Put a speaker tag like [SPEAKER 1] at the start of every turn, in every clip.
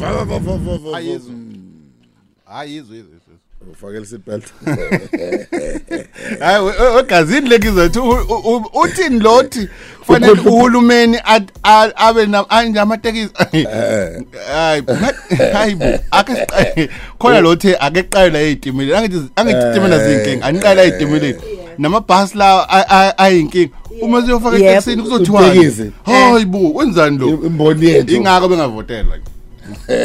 [SPEAKER 1] va va va va va va
[SPEAKER 2] ayizwe hayi izwe izwe izwe.
[SPEAKER 1] ufakele seatbelt
[SPEAKER 2] hayi we- we- wegazini lekizothi uthini lothi kufanele uhulumeni at- a- abe na- anje amatekisi hayi ma- hayi bo ake siqale. Khona lothi ake qale la ezitimela angithi angithi izitimela zinkinga aniqala ezitimela namabhasi la a- a- ayinkinga. Uma siyofaka
[SPEAKER 3] Yebo.
[SPEAKER 2] etekisini kuzothiwa
[SPEAKER 1] Utekisi.
[SPEAKER 2] hayi bo wenzani lo?
[SPEAKER 1] Imboni yethu.
[SPEAKER 2] Ingako bengavotelwa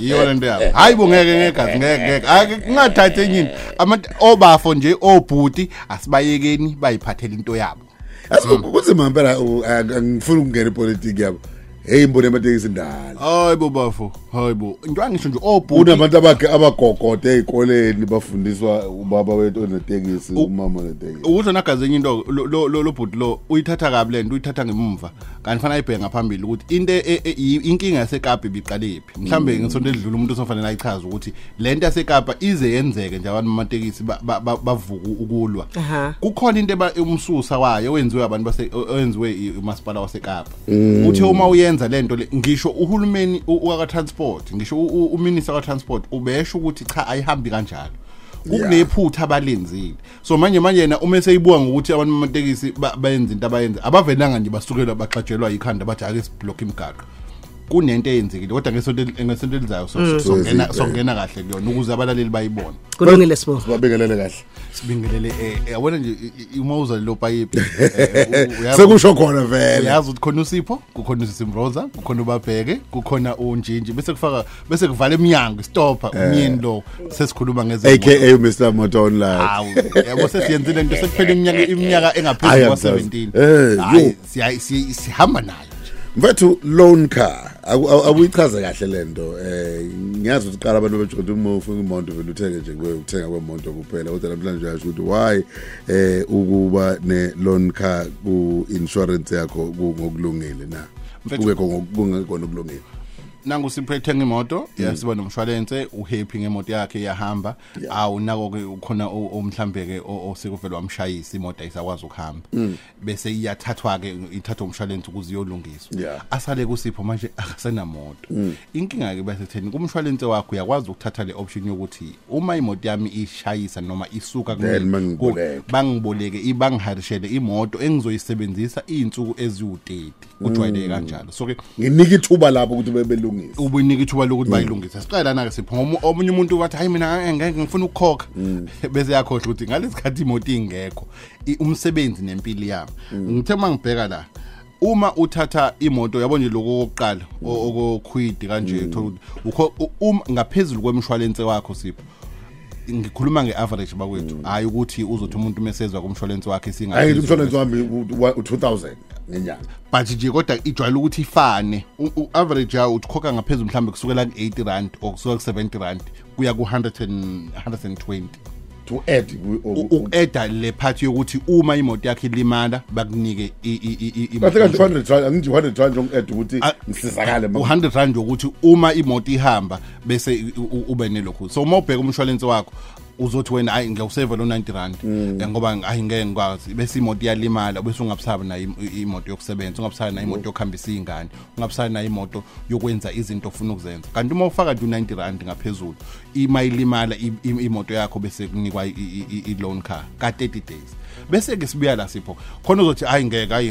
[SPEAKER 2] yiyo lento yabo. Hayi bo ngeke ngegazi ngeke ngeke. Ake kungathathe enyini obafo nje obhuti asibayekeni bayiphathela into yabo.
[SPEAKER 1] Kunzima ang- angifuni ukungena ipolitiki yabo. Hey imboni yamatekisi ndala.
[SPEAKER 2] Hayi bo bafo hayi bo into angisho nje obhuti
[SPEAKER 1] kunabantu abakhe abagogode ey'koleni bafundiswa ubaba wethu onetekisi umama onetekisi.
[SPEAKER 2] ukuthi nagazi enye into lo- lo lo- lo bhuti lo uyithatha kabi le nto uyithatha ngemumva. Kanti fanele ayibheke ngaphambili ukuthi into e- e- i- inkinga yasekapa ibiqalephi mhlambe ngesonto edlula umuntu osofanele ayichaze ukuthi le nto yasekapa ize yenzeke nje abantu bamatekisi ba- ba- ba- bavuka ukulwa.
[SPEAKER 3] Aha.
[SPEAKER 2] kukhona into eba- umsusa wayo owenziwe abantu base owenziwe i- umasipala wasekapa. Uthe uma uyenza le nto le ngisho uhulumeni waka transport ngisho u- u- uminister wa transport ubesho ukuthi cha ayihambi kanjalo. Kukunephutha abalenzile. So manje manje yena uma eseyibuka ngokuthi abantu bamatekisi ba- bayenza into abayenza abavelanga nje basukela baxatshelwa ikhanda bathi ake siblock imigaqo. Kunento eyenzekile kodwa ngesonto ngesonto elizayo so- songena songena kahle kuyona ukuze abalaleli bayibone.
[SPEAKER 3] Kulungile sibo
[SPEAKER 1] babingelele kahle.
[SPEAKER 2] Sibingelele eh yabona nje i- i- uma uza lelo payipi eh, u- uyazi-
[SPEAKER 1] sekusho khona vele.
[SPEAKER 2] Uyazi ukuthi khona usipho kukhona usisimroza kukhona ubabheke kukhona unjinji bese kufaka bese kuvala eminyango stopper umyeni lo sesikhuluma ngeze
[SPEAKER 1] aka mr moto online.
[SPEAKER 2] Hawu yabo sesiyenzile into sekuphela iminyaka iminyaka
[SPEAKER 1] Hayi,
[SPEAKER 2] engaphezulu
[SPEAKER 1] angisazi.
[SPEAKER 2] kwa17
[SPEAKER 1] Eh,
[SPEAKER 2] hayi
[SPEAKER 1] yo.
[SPEAKER 2] siya- si- sihamba nayo.
[SPEAKER 1] Mfethu loan car. Aku- awu- awuyichaze kahle lento eh ngiyazi ukuthi qala abantu bethu ukuthi uma ufuna imoto vele uthenge nje kuwe uthenga kwemoto kuphela kodwa namhlanje uyasho ukuthi why eh ukuba ne loan car ku insurance yakho ku- ngokulungile na?
[SPEAKER 2] Mfethu-
[SPEAKER 1] kungekho ngokungekho okulungile
[SPEAKER 2] nangu siphethe ngimoto yasiba nomshwalense uhappy ngemoto yakhe iyahamba. Awu nako ke ukhona o- o- mhlambe ke o- osekuvela wamshayisa imoto ayisakwazi ukuhamba. Bese iyathathwa ke ithathwa umshwalense ukuze iyolungiswa.
[SPEAKER 1] Yeah.
[SPEAKER 2] asale kusipho manje akasenamoto. Inkinga ke bese theni kumshwalense wakho uyakwazi ukuthatha le option yokuthi uma imoto yami ishayisa noma isuka
[SPEAKER 1] Then
[SPEAKER 2] kumina,
[SPEAKER 1] bangiboleke.
[SPEAKER 2] ku- bangiboleke ibangiharishele imoto engizoyisebenzisa iy'nsuku eziwu-30 kujwayeleke kanjalo. So ke
[SPEAKER 1] nginika ithuba lapho ukuthi bebelungise
[SPEAKER 2] ubuyinika ithuba lokuthi bayilungise. Siqale lana-ke sipho omunye umuntu wathi hayi mina ngeke ngifuna ukukhokha bese yakhohlwa ukuthi ngalesi khathi imoto ingekho umsebenzi nempilo yami. Ngithe uma ngibheka la uma uthatha imoto yabo nje lokho kokuqala okokhwidi kanje thola ukuthi uma ngaphezulu kwemshwalense wakho sipho ngikhuluma nge-average bakwethu hhayi ukuthi uzothi umuntu mesezwa kumshwalense wakhe
[SPEAKER 1] hayi
[SPEAKER 2] singaphezulu
[SPEAKER 1] umshwalense wami u-2000 ngenyanga.
[SPEAKER 2] But nje kodwa ijwayele ukuthi ifane. U- u-average yawo ukhokha ngaphezulu mhlawumbe kusukela ku-80 rand or kusuka ku-70 rand kuya ku-120
[SPEAKER 1] to add
[SPEAKER 2] uku-eda le phathi yokuthi uma imoto yakhe ilimala bakunike i- i- i- i-
[SPEAKER 1] kahle kahle
[SPEAKER 2] imoto.
[SPEAKER 1] 200 rand angithi 100 rand nje ukuthi
[SPEAKER 2] Ah,
[SPEAKER 1] ngisizakale ma
[SPEAKER 2] u-100 rand yokuthi uma imoto ihamba bese u- u- ube nelokhu so uma ubheka umshwalense wakho uzothi wena hayi ngiyawuseva lo 90 rand. Eh, ngoba hayi ngeke ngikwazi. Bese imoto iyalimala bese ungabusaba nayo im- imoto yokusebenza ungabusaba nayo imoto yokuhambisa iy'ngane ungabusaba nayo imoto yokwenza izinto ofuna ukuzenza. Kanti uma ufaka nje u-90 rand ngaphezulu ima ilimala i- i- imoto yakho bese kunikwa i- i- i- i-loan car ka-30 days. Bese-ke sibuya la sipho. Khona uzothi hayi ngeke hayi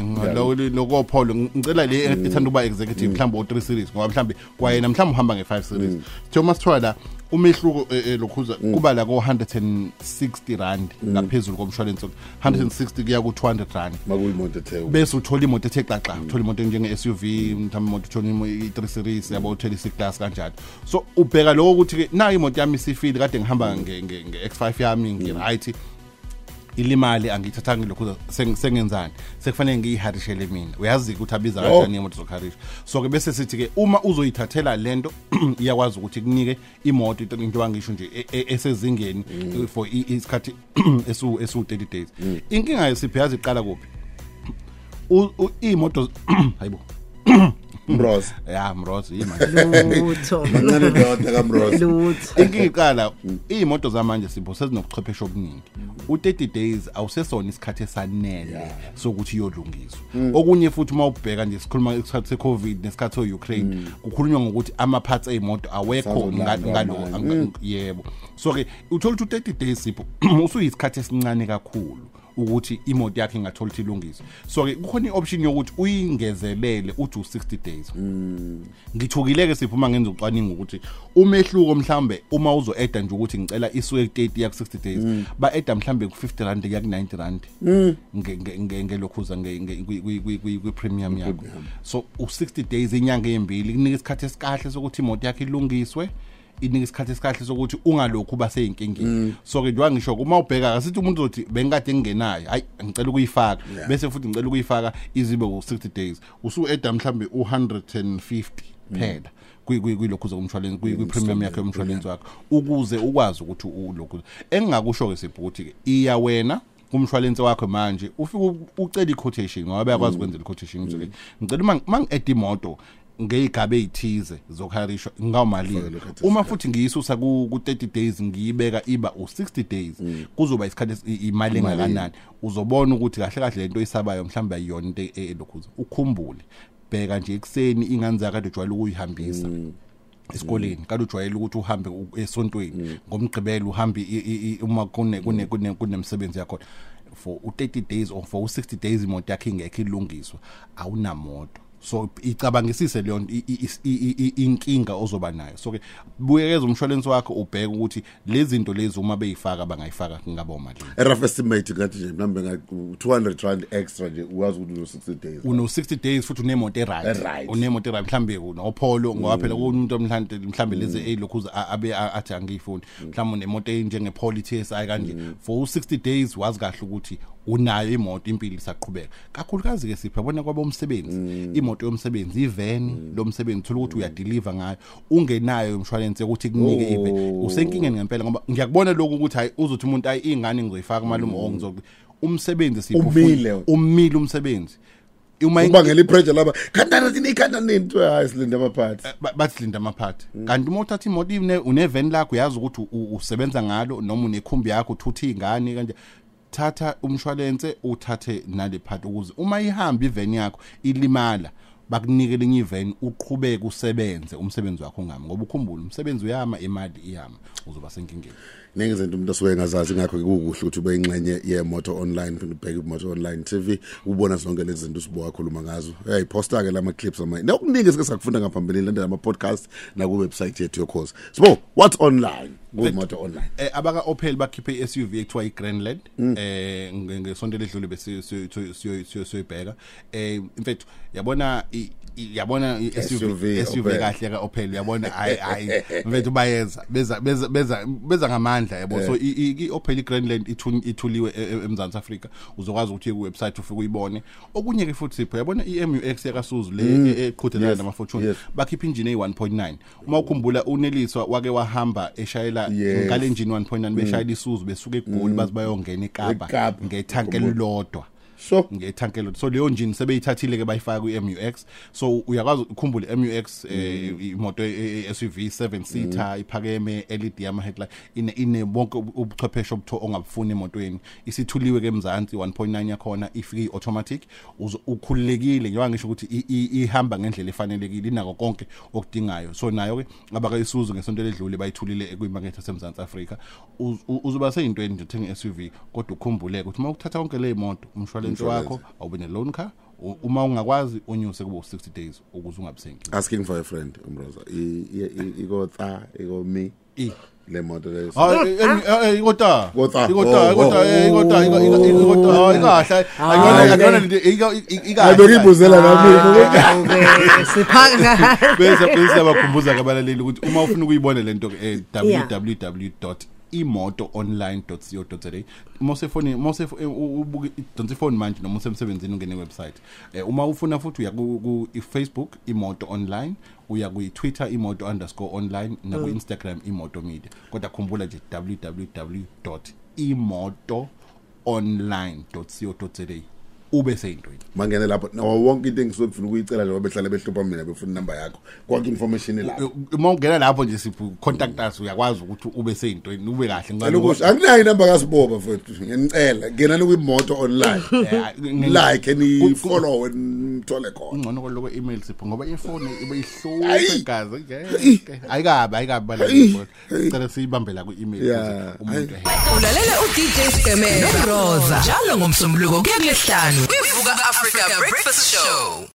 [SPEAKER 2] lokopholo ngicela le ethanda ukuba executive mhlawumbe o-3 series ngoba mhlawumbe kwayena mhlawumbe uhamba nge-5 series. Thiyo uma sithiwa la umehluko eh, eh, lokhuza kuba la ko-160 rand ngaphezulu komshwalense. 160 kuya ku-200 rand.
[SPEAKER 1] Makuyimoto ethe
[SPEAKER 2] bese uthola imoto ethe xaxa uthola imoto njenge-suv mhlawumbe imoto uthola imo- i-3 series yabo uthola i-c-class kanjalo. So ubheka lokho ukuthi-ke nayo imoto yami isifile kade ngihamba nge- nge- nge-x5 yami ngi-right ilimali angiyithathanga ngilokhu seng- sengenzani? Sekufanele ngiyiharishele mina. Uyazi ukuthi abiza
[SPEAKER 1] Oh.
[SPEAKER 2] kanjani imoto zokuharisha. So-ke bese sithi-ke uma uzoyithathela lento iyakwazi ukuthi kunike imoto into into abangisho nje e- e- esezingeni for i- isikhathi esu- esiwu-30 days. Inkinga yesiphi? Yazi iqala kuphi? U- u- iy'moto hayibo.
[SPEAKER 1] Mroza
[SPEAKER 2] ya mrozi yima.
[SPEAKER 3] Lutho.
[SPEAKER 1] Mancane ndoda kaMroza
[SPEAKER 3] lutho.
[SPEAKER 2] Inkinga iqala iy'moto zamanje sipho sezinobuchwepheshe obuningi. U-30 days awusesona isikhathi esanele sokuthi iyolungiswa okunye futhi uma ubheka nje sikhuluma isikhathi se-covid nesikhathi se-ukraine kukhulunywa ngokuthi ama-parts ey'moto awekho ngalo anga- yebo. So-ke uthola ukuthi u-30 days sipho usuyisikhathi esincane kakhulu. Ukuthi imoto yakhe ingathola ukuthi ilungiswe so-ke kukhona i-option yokuthi uyingezelele uthi u-60 days. Ngithukile-ke siphuma ngenza ucwaningo ukuthi umehluko mhlambe uma uzo-eda nje ukuthi ngicela isuke ku-30 ya ku-60 days ba-eda mhlambe ku-50 rand ya ku-90 rand nge- nge- nge- ngelokhuza nge- nge- kwi- kwi- kwi- kwi- kwi-premium yakho. So u-60 days inyanga ey'mbili kunika isikhathi esikahle sokuthi imoto yakho ilungiswe. Inika isikhathi esikahle sokuthi ungalokhu uba seyinkingeni so-ke njengoba ngisho uma ubheka asithi umuntu uzothi bengikade ngingenayo hayi ngicela ukuyifaka. Bese futhi ngicela ukuyifaka izibe u-60 days. Usu-eda mhlawumbe u-150 phela kwi- kwi- kwilokhuza komshwalense kwi- kwi-premium yakho yomshwalense wakho ukuze ukwazi ukuthi ulokhu. Engingakusho-ke sibhukuthi-ke iya wena kumshwalense wakho manje ufike u- ucela i-quotation ngoba bayakwazi ukwenzela i-quotation ukuthi ngicela uma uma ngi-eda imoto ngey'gaba ey'thize zokuharishwa ngawumalini.
[SPEAKER 1] Faka lokhu
[SPEAKER 2] uma futhi ngiyisusa ku-30 days ngiyibeka iba u-60 days kuzoba isikhathi esi- i- imali engakanani. Uzobona ukuthi kahle kahle lento oyisabayo mhlawumbe ayiyona into e- elokhuza ukhumbule bheka nje ekuseni ingane zakade ujwayele ukuyihambisa esikoleni. Kade ujwayele ukuthi uhambe u- esontweni. Ngomgqibelo uhambe i- i- i- uma kune- kune- kune- kunemsebenzi yakhona. For u-30 days or for u-60 days imoto yakhe ingekho ilungiswa. Awunamoto. So icabangisise leyo nto, i- i- i- i- i- inkinga ozoba nayo. So ke buyekeza umshwalense wakho ubheke ukuthi lezi zinto lezi uma beyifaka bangayifaka kungaba umalini
[SPEAKER 1] a rough estimate ngathi nje mhlambe nga 200 rand extra nje uwazi ukuthi uno 60 days.
[SPEAKER 2] Uno 60 days futhi unemoto eright.
[SPEAKER 1] E-right.
[SPEAKER 2] unemoto eright mhlambe unopolo ngoba phela kumuntu mhlambe mhlambe lezi eyilokhu abe a- athi angiyifuni. Mhlambe unemoto enjenge Poli TSI kanje for u 60 days wazi kahle ukuthi unayo imoto impilo isaqhubeka. Kakhulukazi ke sipha bona kwaba umsebenzi imoto yomsebenzi iveni lomsebenzi thola ukuthi uyadeliver ngayo. Ungenayo umshwalense ukuthi kunike ive. Usenkingeni ngempela ngoba ngiyakubona lokhu ukuthi hayi uzothi umuntu ayi ingane ngizoyifaka malume o ngizo umsebenzi sipho
[SPEAKER 1] Umile.
[SPEAKER 2] umile umsebenzi. Uma
[SPEAKER 1] ubangela ipressure laba. Khandana thina ikhanda nini to hayi silinde amaphathi.
[SPEAKER 2] Ba- bathi linda amaphathi. Kanti uma uthatha imoto ine uneveni lakho uyazi ukuthi u- u- usebenza ngalo noma unekhumbi yakho uthutha iy'ngane kanje. Thatha umshwalense uthathe nale part ukuze uma ihamba iveni yakho ilimala bakunike linye iveni uqhubeke usebenze umsebenzi wakho ungami. Ngoba ukhumbule umsebenzi uyama imali iyama uzoba senkingeni.
[SPEAKER 1] Ningi izinto umuntu osuke engazazi ngakho kukuhle ukuthi ube ingxenye yemoto online phinde ubheke imoto online TV ubona zonke lezi zinto usibo wakhuluma ngazo. Uyayiposta ke lama clips ama nokuningi esike sakufunda ngaphambilini landela ama podcast na ku website yethu yokhoza sibo what's online? Kuimoto online.
[SPEAKER 2] Eh abaka Opel bakhiphe iSUV ekuthiwa iGrandland. Eh nge- ngesonto ledlule bese siyoyibheka. Eh in fact yabona i- i- yabona
[SPEAKER 1] SUV,
[SPEAKER 2] iSUV SUV
[SPEAKER 1] Opel.
[SPEAKER 2] kahle ka Opel yabona hayi hayi mfethu bayeza beza beza beza beza ngamandla yabo so i- i i- Opel iGrandland ithu- ithuliwe e- e- eMzantsi Afrika uzokwazi ukuthi uye ku website ufike uyibone okunye ke futhi sipho yabona iMUX yakasuzu le e- eqhudelana
[SPEAKER 1] Yes,
[SPEAKER 2] nama fortune
[SPEAKER 1] yes.
[SPEAKER 2] bakhipha injini eyi-1.9 uma ukhumbula uneliswa wake wahamba eshayela
[SPEAKER 1] Yes.
[SPEAKER 2] ngale engine 1.9 beshayela isuzu besuka egoli baze bayongena ekapa
[SPEAKER 1] eKapa.
[SPEAKER 2] ngethanke
[SPEAKER 1] Ngikhumbula.
[SPEAKER 2] Elilodwa
[SPEAKER 1] so
[SPEAKER 2] ngethanke elilodwa so leyo njini sebeyithathile ke bayifaka kwi-MUX so uyakwazi ukhumbule MUX eh, imoto e- e- SUV 7 seater iphakeme LED yama headlight ine ine bonke ubu- ubuchwepheshe obutho ongabufuni emotweni. Isithuliwe ke emzansi 1.9 yakhona ifike automatic ukhululekile njengoba ngisho ukuthi i- i- ihamba ngendlela efanelekile inako konke okudingayo. So nayo ke abaka isuzu ngesonto ledlule bayithulile kwimarket yasemzansi Afrika. Uz- u- uzoba seyintweni nje uthenga SUV kodwa ukhumbuleke ukuthi uma ukuthatha konke le moto umshwalense
[SPEAKER 1] Umshwalense.
[SPEAKER 2] wakho awube ne loan car u- uma ungakwazi unyuse kube u60 days ukuze ungabisenki.
[SPEAKER 1] Asking for a friend umroza. I- i- i- iko tha iko me
[SPEAKER 2] i.
[SPEAKER 1] Le moto le
[SPEAKER 2] hayi ikota
[SPEAKER 1] Ikota.
[SPEAKER 2] ikota
[SPEAKER 1] Oh,
[SPEAKER 2] ikota
[SPEAKER 1] oh,
[SPEAKER 2] eh, ikota
[SPEAKER 1] oh,
[SPEAKER 2] ika- ika- ikota hayi kahle ayona ayona into ikahle.
[SPEAKER 1] Abekibuzela nami.
[SPEAKER 3] Awuke, siphaka
[SPEAKER 2] bese bese abakhumbuza kabalaleli ukuthi uma ufuna ukuyibona lento ke eh,
[SPEAKER 3] Yeah.
[SPEAKER 2] www.imotoonline.co.za uma usefoni uma usef- eh, u- ubuka idonsa ifoni manje noma usemsebenzini ungene website eh uma ufuna futhi uya ku ku- i-Facebook imoto online uya ku Twitter imoto underscore online na ku Instagram imoto media. Kodwa khumbula nje www.imotoonline.co.za ube seyintweni
[SPEAKER 1] mangene lapho nawo wonke into engisuke ngifuna ukuyicela njengoba behlale behlupha mina befuna inamba yakho. Konke information lapho.
[SPEAKER 2] Uma ungena lapho nje sipho contact us uyakwazi ukuthi ube seyintweni ube kahle
[SPEAKER 1] Cela
[SPEAKER 2] ngicela
[SPEAKER 1] ukuthi anginayo inamba kaSiboba mfethu ngiyanicela ngenani kwimoto online. Like ni follow nithole khona.
[SPEAKER 2] Ungcono koloko email sipho ngoba ifoni ibe
[SPEAKER 1] Ayi.
[SPEAKER 2] ihlupha igazi ngeke ayikabi ayikabi balekile cela siyibambela ku email
[SPEAKER 1] Yeah.
[SPEAKER 2] umuntu
[SPEAKER 4] ulalela udj stemela. Noroza njalo ngomsombuluko kuya kulesihlanu kwivuka africa breakfast show.